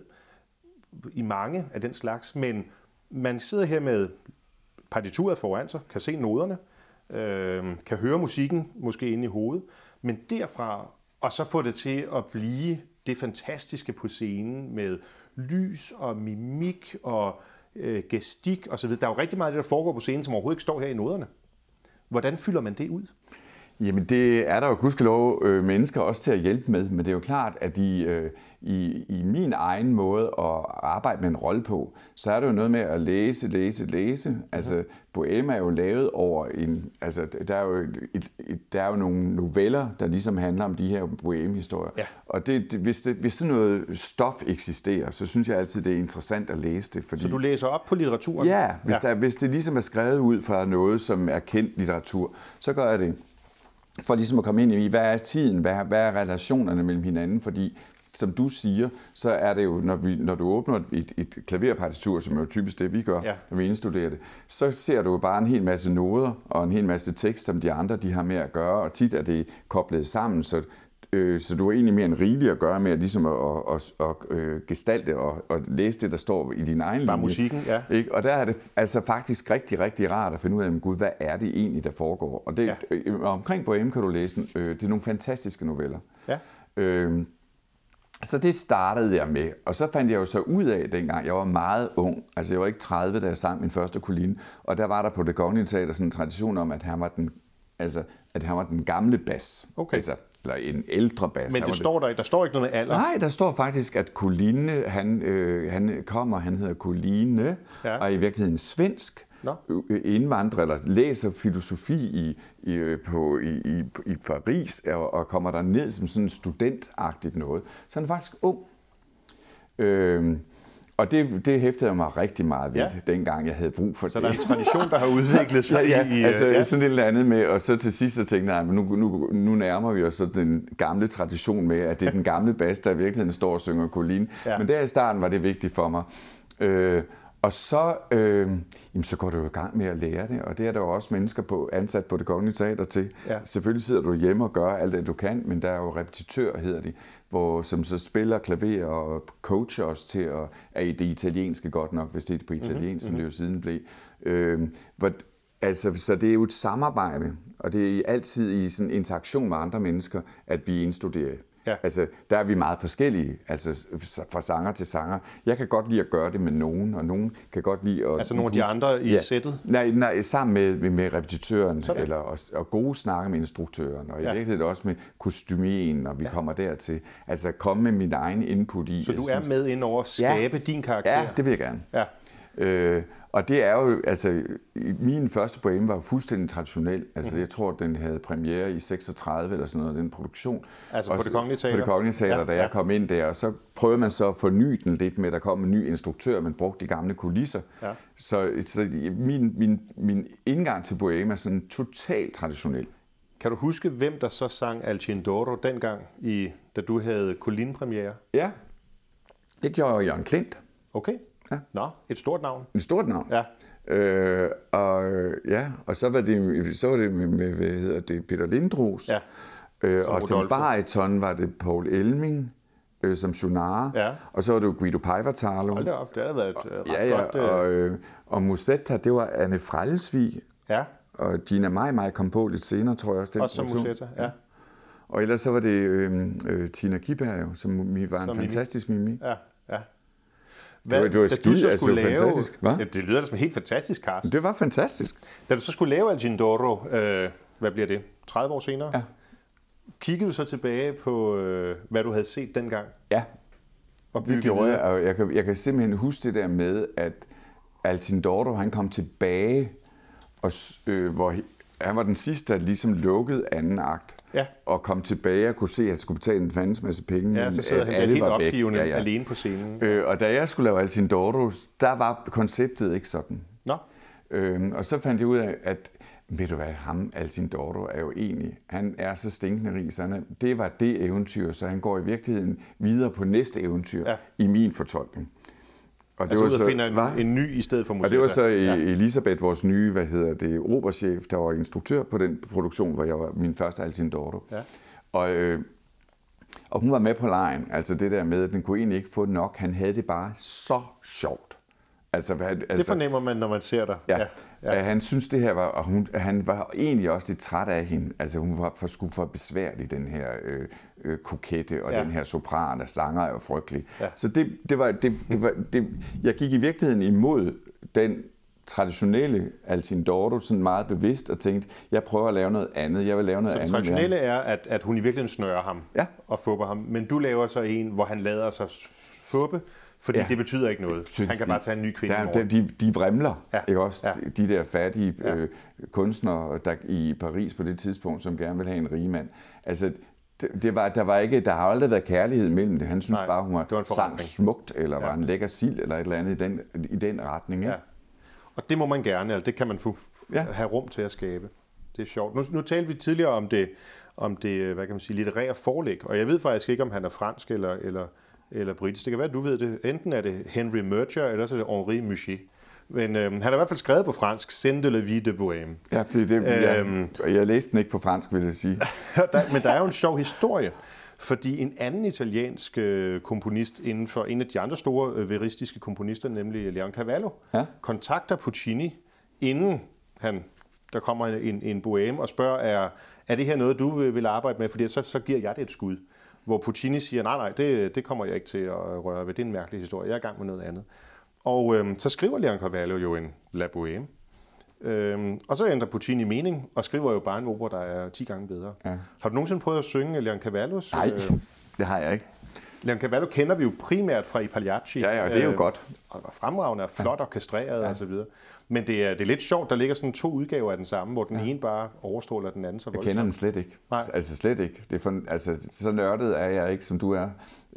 i mange af den slags, men man sidder her med partituret foran sig, kan se noderne, øh, kan høre musikken måske inde i hovedet, men derfra, og så få det til at blive det fantastiske på scenen med lys og mimik og øh, gestik osv. Der er jo rigtig meget af det, der foregår på scenen, som overhovedet ikke står her i noderne. Hvordan fylder man det ud? Jamen det er der jo gudskelov øh, mennesker også til at hjælpe med, men det er jo klart, at de, øh, i, i min egen måde at arbejde med en rolle på, så er det jo noget med at læse, læse, læse. Altså, Bohème er jo lavet over en... Altså, der er jo, et, et, der er jo nogle noveller, der ligesom handler om de her Bohème-historier. Ja. Og det, det, hvis, det, hvis sådan noget stof eksisterer, så synes jeg altid, det er interessant at læse det. Fordi, Så du læser op på litteraturen? Ja, hvis, ja. Der, hvis det ligesom er skrevet ud fra noget, som er kendt litteratur, så gør jeg det. For ligesom at komme ind i, hvad er tiden, hvad, hvad er relationerne mellem hinanden, fordi som du siger, så er det jo, når, vi, når du åbner et, et klaverpartitur, som er jo typisk det, vi gør, Ja. når vi indstuderer det, så ser du jo bare en hel masse noder og en hel masse tekst, som de andre de har med at gøre, og tit er det koblet sammen, så, øh, så du er egentlig mere end rigeligt at gøre med at, ligesom at, at, at, at øh, gestalte og, og læse det, der står i din egen Bare linje. musikken, ja. Ikke? Og der er det altså faktisk rigtig, rigtig rart at finde ud af, gud, hvad er det egentlig, der foregår? Og det, Ja. øh, omkring Bohème kan du læse, øh, det er nogle fantastiske noveller. Ja. Øh, så det startede jeg med, og så fandt jeg jo så ud af, dengang jeg var meget ung, altså jeg var ikke 30, da jeg sang min første kuline, og der var der på det kongelige teater sådan en tradition om, at han var den, altså, at han var den gamle bas, Okay. altså, eller en ældre bas. Men det står der, der står ikke noget med alder. Nej, der står faktisk, at Coline, han, øh, han kommer, han hedder Coline, Ja. og i virkeligheden svensk. Øh, Indvandrer, eller læser filosofi i, i, øh, på, i, i, i Paris, og, og kommer der ned som sådan studentagtigt noget. Så han er faktisk ung. Øh, og det, det hæftede jeg mig rigtig meget ved, Ja. ja. dengang jeg havde brug for Så det. der er en tradition, der har udviklet sig Ja, i... i, ja, altså øh, ja. sådan et eller andet med, og så til sidst så tænkte jeg, "Nej, men nu, nu, nu nærmer vi os så den gamle tradition med, at det er den gamle bas, der i virkeligheden står og synger Colin. Ja. Ja. Men der i starten var det vigtigt for mig. Øh, og så, øh, jamen, så går du i gang med at lære det, og det er der jo også mennesker på, ansat på det kongelige teater til. Ja. Selvfølgelig sidder du hjemme og gør alt det, du kan, men der er jo repetitør, hedder de, hvor, som så spiller klaver og coacher os til at, er i det italienske godt nok, hvis det er på italiensk, mm-hmm. som det jo siden blev. Øh, hvor, altså, så det er jo et samarbejde, og det er altid i sådan interaktion med andre mennesker, at vi indstuderer. Ja. Altså, der er vi meget forskellige, altså fra sanger til sanger. Jeg kan godt lide at gøre det med nogen, og nogen kan godt lide at... Altså nogle af de andre i sættet? Nej, nej, sammen med, med, med repetitøren, Sådan. eller, og, og gode snakke med instruktøren, og i Ja. ja. virkeligheden også med kostymien, når vi ja. kommer dertil. Altså komme med min egen input i. Så du er synes- med ind over at skabe din karakter? Ja, det vil jeg gerne. Ja. Øh, og det er jo, altså, min første poem var fuldstændig traditionel. Altså, Mhm. jeg tror, den havde premiere i 36 eller sådan noget, den produktion. Altså på Og Det Kongelige Teater? På det kongelige teater, Ja, ja, da ja. jeg kom ind der. Og så prøvede man så at forny den lidt med, at der kom en ny instruktør, man brugte de gamle kulisser. Ja. Så, så min, min, min indgang til poem er sådan totalt traditionel. Kan du huske, hvem der så sang Alcindoro dengang, i, da du havde Colin-premiere? Ja, det gjorde Jørgen Klint. Okay. Ja. Nå, et stort navn. En stort navn. Ja. Øh, og ja, og så var det, så var det med, med hvad hedder det, Peter Lindros. Ja. Øh, Som og som bariton var det Paul Elming, øh, som Junare. Ja. Og så var det jo Guido Pajvartalo. Hold da op, det har været et øh, ret Ja, ja, godt... Øh, og, øh, og Musetta, det var Anne Frelsvig. ja, Og Gina Mai Mai kom på lidt senere, tror jeg også. Den også som. Musetta. Ja, Og ellers så var det øh, øh, Tina Kiberg, som mi- var en Som Mimi. fantastisk mimi. ja, ja. var- det var da skide- du så altså, skulle det var lave, fantastisk, hva? Ja, det lyder da som en helt fantastisk cast. Det var fantastisk. Da du så skulle lave Alcindoro, øh, hvad bliver det, 30 år senere? Ja. Kiggede du så tilbage på, øh, hvad du havde set dengang? Ja, Og Det gjorde jeg, og jeg kan, jeg kan simpelthen huske det der med, at Altindordo, han kom tilbage, og, øh, hvor han var den sidste, der ligesom lukkede anden akt, Ja. og kom tilbage og kunne se, at han skulle betale en fandens masse penge, Ja, så sidder han helt var væk. opgivende alene på scenen. Øh, og da jeg skulle lave Altindordo, der var konceptet ikke sådan. Nå, Øhm, og så fandt jeg ud af, at ved du hvad, ham, Altindordo, er jo egentlig, han er så stinkende rig, så han det var det eventyr, så han går i virkeligheden videre på næste eventyr Ja. ja. i min fortolkning. Og altså ud og finder en, en ny i stedet for og Musetta. det var så Ja. ja. Elisabeth, vores nye, hvad hedder det, operachef, der var instruktør på den produktion, hvor jeg var min første Altindordo. Ja. Og, øh, og hun var med på lejen, altså det der med, at den kunne egentlig ikke få nok. Han havde det bare så sjovt. Altså, hvad, altså, Det fornemmer man, når man ser dig. Ja, ja. Ja. han synes det her var, og hun, han var egentlig også lidt træt af hende. Altså hun var for, sgu for besværlig, den her øh, øh, kokette, og Ja. den her sopran, der sanger er jo frygtelig. Ja. Så det, det var, det, det var, det, jeg gik i virkeligheden imod den traditionelle Altindoro sådan meget bevidst og tænkt, jeg prøver at lave noget andet, jeg vil lave noget Så andet. ham. traditionelle er, at, at hun i virkeligheden snører ham Ja. og fupper ham. Men du laver så en, hvor han lader sig fuppe, fordi Ja. det betyder ikke noget. Synes Han kan de- bare tage en ny kvinde Der, er- der, de, de vrimler, Ja. ikke også? Ja. De der fattige Ja. øh, kunstnere der, i Paris på det tidspunkt, som gerne vil have en rig mand. Altså, det, det var, der, var ikke, der har aldrig været kærlighed mellem det. Han synes Nej, bare, hun var var, sang smukt, eller Ja. var en lækker sild, eller et eller andet i den, i den retning. Ikke? Ja. Og det må man gerne, altså det kan man få, ja. Ja. have rum til at skabe. Det er sjovt. Nu, nu talte vi tidligere om det, om det, hvad kan man sige, litterære forlæg, og jeg ved faktisk ikke, om han er fransk eller, eller, eller britisk. Det kan være, at du ved det. Enten er det Henry Murger, eller så er det Henri Muget. Men øhm, han har i hvert fald skrevet på fransk, Scène de la vie de Bohème. Ja, det, det, jeg, Øhm. jeg læste den ikke på fransk, vil jeg sige. der, men der er jo en sjov historie, fordi en anden italiensk øh, komponist inden for en af de andre store øh, veristiske komponister, nemlig Leon Cavallo, Ja. kontakter Puccini, inden han, der kommer en, en, en bohème og spørger, er, er det her noget, du vil, vil arbejde med? Fordi så, så giver jeg det et skud. Hvor Puccini siger, nej, nej, det, det kommer jeg ikke til at røre ved. Det er en mærkelig historie. Jeg er i gang med noget andet. Og øhm, så skriver Leon Cavallo jo en La Bohème. Øhm, og så ændrer Puccini mening og skriver jo bare en opera, der er 10 gange bedre. Ja. Har du nogensinde prøvet at synge Leon Cavallos? Nej, Øh, det har jeg ikke. Leon Cavallo kender vi jo primært fra I Pagliacci. Ja, ja, det er jo Øh, godt. Og var fremragende og flot orkestreret ja. og så videre. Men det er, det er lidt sjovt, der ligger sådan to udgaver af den samme, hvor den ja. ene bare overstråler den anden så Jeg voldsomt. kender den slet ikke. Nej. Altså slet ikke. Det er for, altså, så nørdet er jeg ikke, som du er.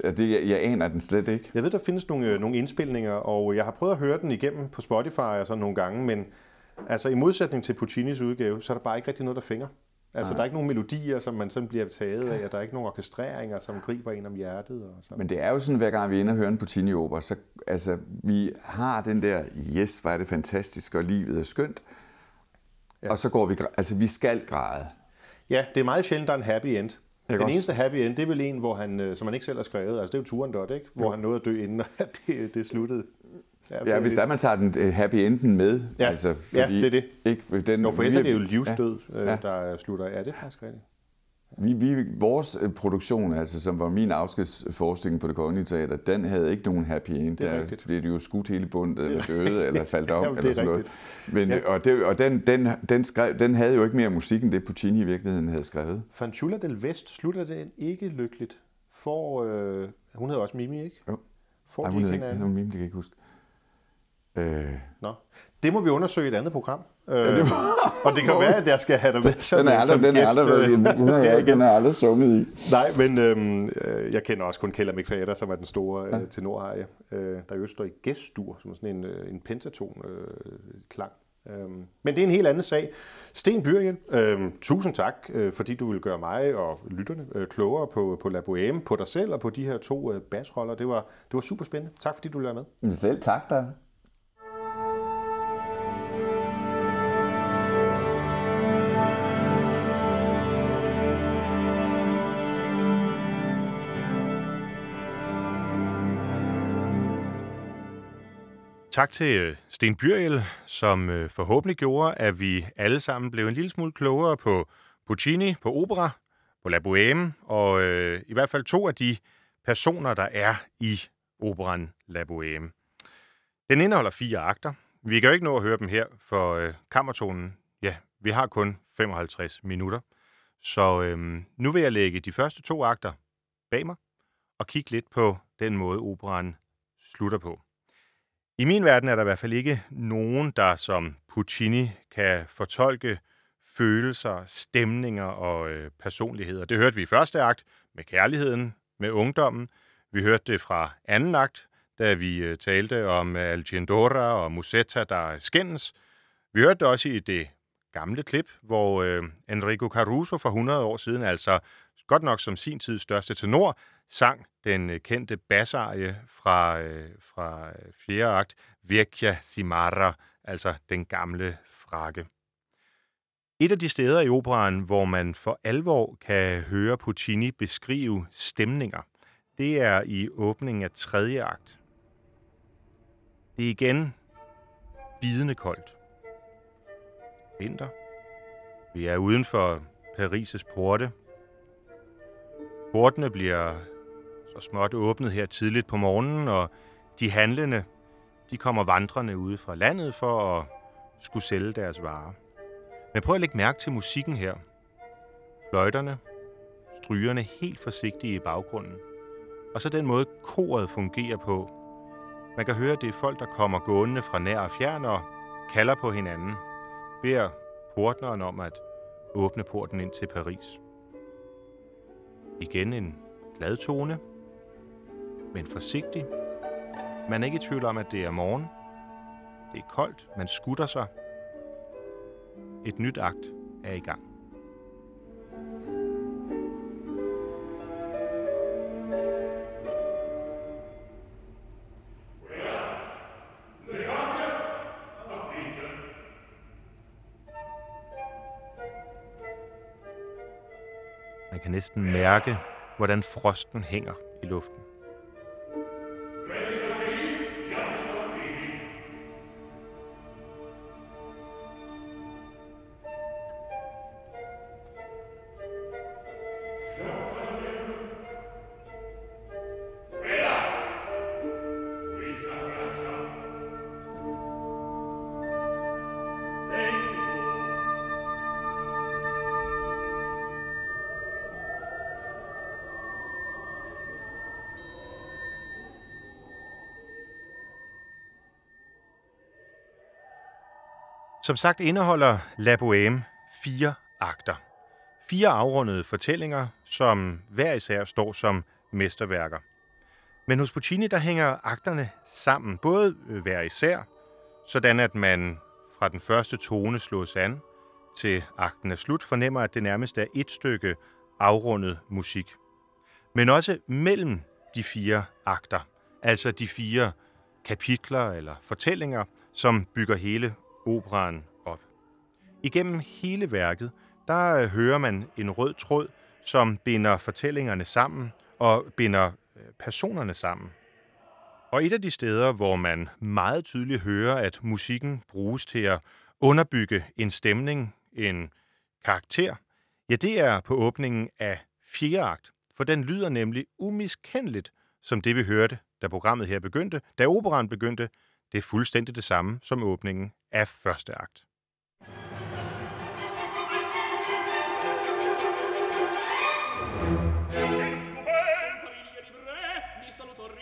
Det, jeg, jeg aner den slet ikke. Jeg ved, der findes nogle, øh, nogle indspilninger, og jeg har prøvet at høre den igennem på Spotify og sådan nogle gange, men altså i modsætning til Puccinis udgave, så er der bare ikke rigtig noget, der fænger. Altså, der er ikke nogen melodier, som man sådan bliver taget af, og der er ikke nogen orkestreringer, som griber en om hjertet. Og så. Men det er jo sådan, hver gang vi er inde og hører en Puccini-opera, så altså, vi har den der, yes, hvor er det fantastisk, og livet er skønt. Ja. Og så går vi, altså vi skal græde. Ja, det er meget sjældent, der er en happy end. Den også- eneste happy end, det er vel en, hvor han, øh, som han ikke selv har skrevet, altså det er jo Turandot, ikke? Hvor han nåede at dø, inden at det, det sluttede. Ja, hvis der man tager den øh, happy enden med. Ja. altså, Ja, det er det. Ikke, den, Jo, for ellers er det jo livsdød, Ja. ja. Ja. øh, der slutter. Ja, det er faktisk rigtigt. Vi, vi, vores øh, produktion, altså, som var min afskedsforestilling på det kongelige teater, den havde ikke nogen happy end. Det er Der rigtigt. blev de jo skudt hele bundet, eller rigtigt. døde, eller faldt om, Jamen, er eller sådan noget. rigtigt. Men, Ja. Og, det, og den, den, den, skrev, den havde jo ikke mere musik, end det Puccini i virkeligheden havde skrevet. Fanciulla del Vest slutter den ikke lykkeligt. For, øh, hun hedder også Mimi, ikke? Jo. Får Ej, de hun ikke hun mime, det kan jeg ikke huske. Øh, Nå. Det må vi undersøge i et andet program. Øh, og det kan være, at jeg skal have dig med som, den er aldrig, som den er gæst. aldrig, øh, været- hun er, derigennem. den er aldrig sunget i. Nej, men øhm, øh, jeg kender også kun Kella McFader, som er den store øh, tenorhaje, øh, der jo står i gæstdur, som er sådan en, øh, en pentaton øh, klang. Øhm, men det er en helt anden sag. Sten Byrjen, øhm, tusind tak, øh, fordi du vil gøre mig og lytterne øh, klogere på, på La Bohème, på dig selv og på de her to øh, basroller. Det var, det var super spændende. Tak fordi du ville være med. Selv tak da. Tak til øh, Sten Byriel, som øh, forhåbentlig gjorde, at vi alle sammen blev en lille smule klogere på Puccini, på opera, på La Bohème, og øh, i hvert fald to af de personer, der er i operan La Bohème. Den indeholder fire akter. Vi kan jo ikke nå at høre dem her, for øh, kammertonen, ja, vi har kun 55 minutter. Så øh, nu vil jeg lægge de første to akter bag mig, og kigge lidt på den måde, operan slutter på. I min verden er der i hvert fald ikke nogen, der som Puccini kan fortolke følelser, stemninger og øh, personligheder. Det hørte vi i første akt med kærligheden, med ungdommen. Vi hørte det fra anden akt, da vi øh, talte om Alcindora og Musetta, der skændes. Vi hørte det også i det gamle klip, hvor øh, Enrico Caruso for 100 år siden, altså godt nok som sin tids største tenor, sang den øh, kendte bassarie fra, øh, fra øh, fjerde akt, Vecchia Simara, altså den gamle frakke. Et af de steder i operaen, hvor man for alvor kan høre Puccini beskrive stemninger, det er i åbningen af tredje akt. Det er igen bidende koldt. Vinter. Vi er uden for Paris' porte. Portene bliver så småt åbnet her tidligt på morgenen, og de handlende, de kommer vandrende ude fra landet for at skulle sælge deres varer. Men prøv at lægge mærke til musikken her. Fløjterne, strygerne helt forsigtige i baggrunden. Og så den måde, koret fungerer på. Man kan høre, det er folk, der kommer gående fra nær og fjern og kalder på hinanden. Beder portneren om at åbne porten ind til Paris. Igen en glad tone, men forsigtig. Man er ikke i tvivl om, at det er morgen. Det er koldt, man skutter sig. Et nyt akt er i gang. Mærke, hvordan frosten hænger i luften. Som sagt indeholder La Bohème fire akter. Fire afrundede fortællinger, som hver især står som mesterværker. Men hos Puccini, der hænger akterne sammen, både hver især, sådan at man fra den første tone slås an til akten er slut, fornemmer, at det nærmest er et stykke afrundet musik. Men også mellem de fire akter, altså de fire kapitler eller fortællinger, som bygger hele operaen op. Igennem hele værket, der øh, hører man en rød tråd, som binder fortællingerne sammen og binder øh, personerne sammen. Og et af de steder, hvor man meget tydeligt hører, at musikken bruges til at underbygge en stemning, en karakter, ja, det er på åbningen af fjerde akt, for den lyder nemlig umiskendeligt som det, vi hørte, da programmet her begyndte, da operan begyndte, det er fuldstændig det samme som åbningen af første akt.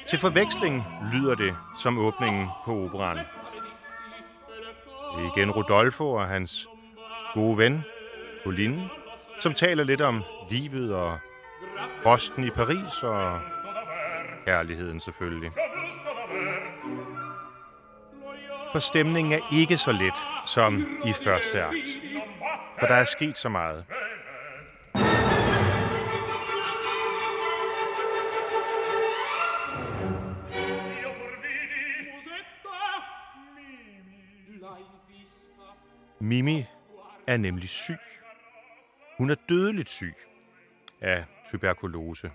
Til forveksling lyder det som åbningen på operan. Det er igen Rodolfo og hans gode ven, Pauline, som taler lidt om livet og frosten i Paris og kærligheden selvfølgelig. For stemningen er ikke så let som i første akt. For der er sket så meget. Mimi er nemlig syg. Hun er dødeligt syg af tuberkulose.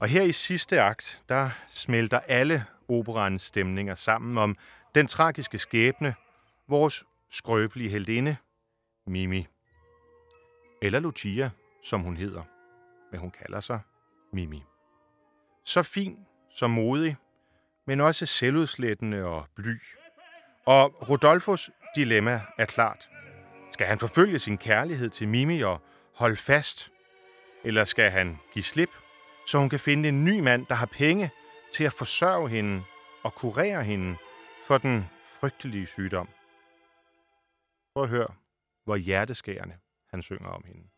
Og her i sidste akt, der smelter alle operans stemninger sammen om den tragiske skæbne, vores skrøbelige heldinde, Mimi. Eller Lucia, som hun hedder, men hun kalder sig Mimi. Så fin, så modig, men også selvudslættende og bly. Og Rodolfos dilemma er klart. Skal han forfølge sin kærlighed til Mimi og holde fast? Eller skal han give slip, så hun kan finde en ny mand, der har penge til at forsørge hende og kurere hende for den frygtelige sygdom? Prøv at høre, hvor hjerteskærende han synger om hende.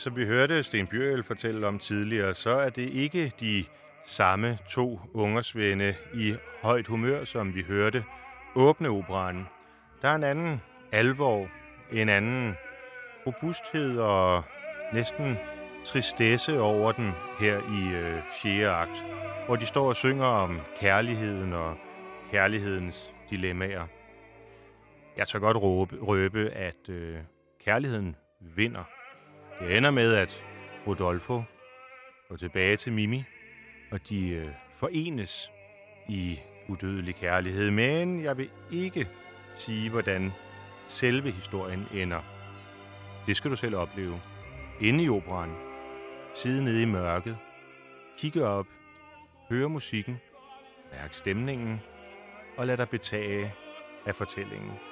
Som vi hørte Sten Bjørl fortælle om tidligere, så er det ikke de samme to ungersvende i højt humør, som vi hørte åbne operan. Der er en anden alvor, en anden robusthed og næsten tristesse over den her i øh, 4. akt, hvor de står og synger om kærligheden og kærlighedens dilemmaer. Jeg tør godt råbe, røbe, at øh, kærligheden vinder. Det ender med, at Rodolfo går tilbage til Mimi, og de øh, forenes i udødelig kærlighed. Men jeg vil ikke sige, hvordan selve historien ender. Det skal du selv opleve. Inde i operan, sidde nede i mørket, kigge op, høre musikken, mærke stemningen og lad dig betage af fortællingen.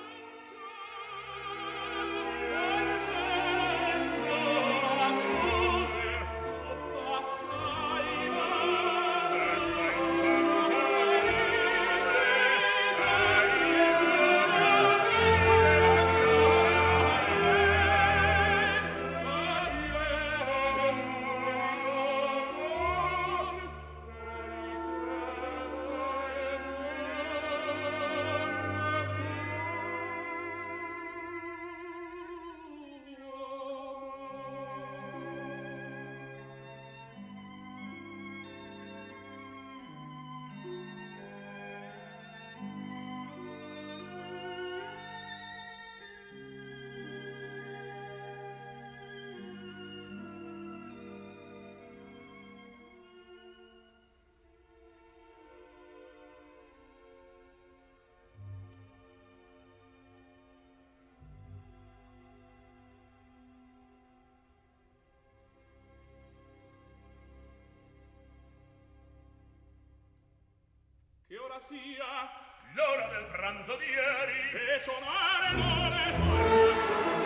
Che ora sia? L'ora del pranzo di ieri! E sonare l'ore!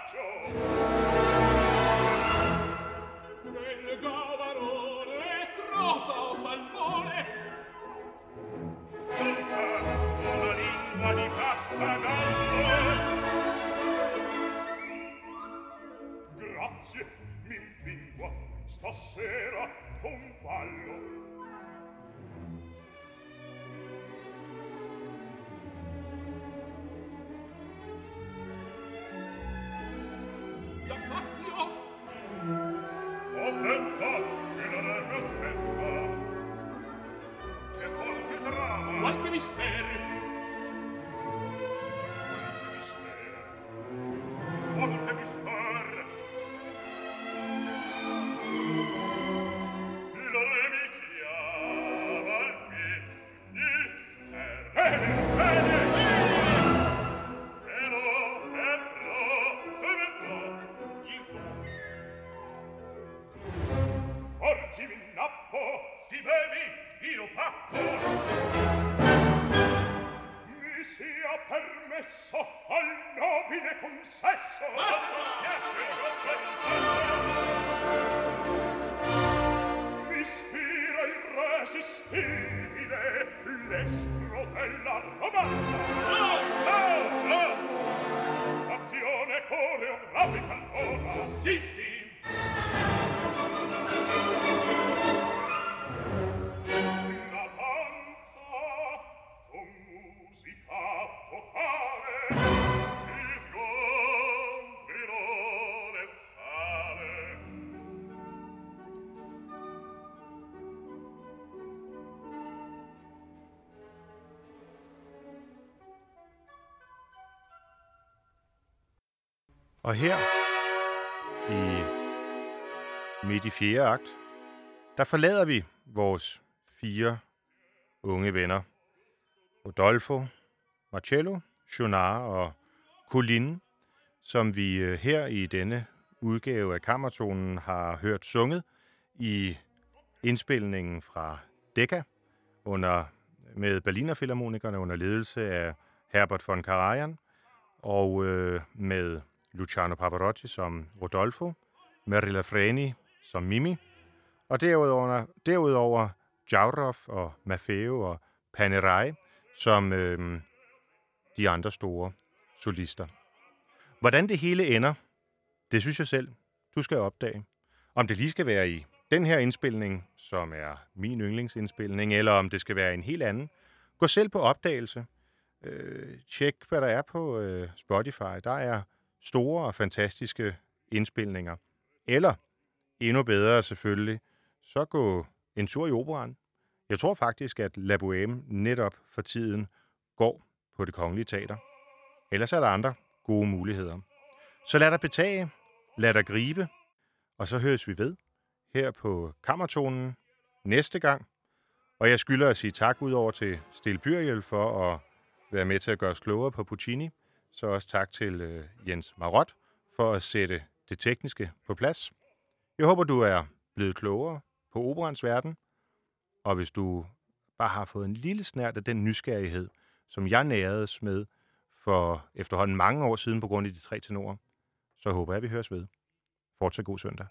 braccio nel gavarone trota o salmone. Tocca una lingua di pappagallo. Grazie mi impingua stasera un ballo. aspetta che la re mi aspetta c'è qualche trama qualche mistero qualche mistero qualche mistero Og her i midt i fjerde akt, der forlader vi vores fire unge venner. Rodolfo, Marcello, Jonar og Colin, som vi øh, her i denne udgave af Kammertonen har hørt sunget i indspilningen fra Decca under, med Berliner Philharmonikerne under ledelse af Herbert von Karajan, og øh, med Luciano Pavarotti som Rodolfo, Merilla Freni som Mimi, og derudover, derudover Jaurov og Maffeo og Panerai som øh, de andre store solister. Hvordan det hele ender, det synes jeg selv, du skal opdage. Om det lige skal være i den her indspilning, som er min yndlingsindspilning, eller om det skal være en helt anden. Gå selv på opdagelse. Øh, tjek, hvad der er på øh, Spotify. Der er store og fantastiske indspilninger. Eller, endnu bedre selvfølgelig, så gå en tur i operan. Jeg tror faktisk, at La Bohème netop for tiden går på det kongelige teater. Ellers er der andre gode muligheder. Så lad dig betage, lad dig gribe, og så høres vi ved her på Kammertonen næste gang. Og jeg skylder at sige tak ud over til Stil Byriel for at være med til at gøre os klogere på Puccini. Så også tak til øh, Jens Marot for at sætte det tekniske på plads. Jeg håber, du er blevet klogere på operans verden. Og hvis du bare har fået en lille snært af den nysgerrighed, som jeg næredes med for efterhånden mange år siden på grund af de tre tenorer, så håber jeg, at vi høres ved. Fortsat god søndag.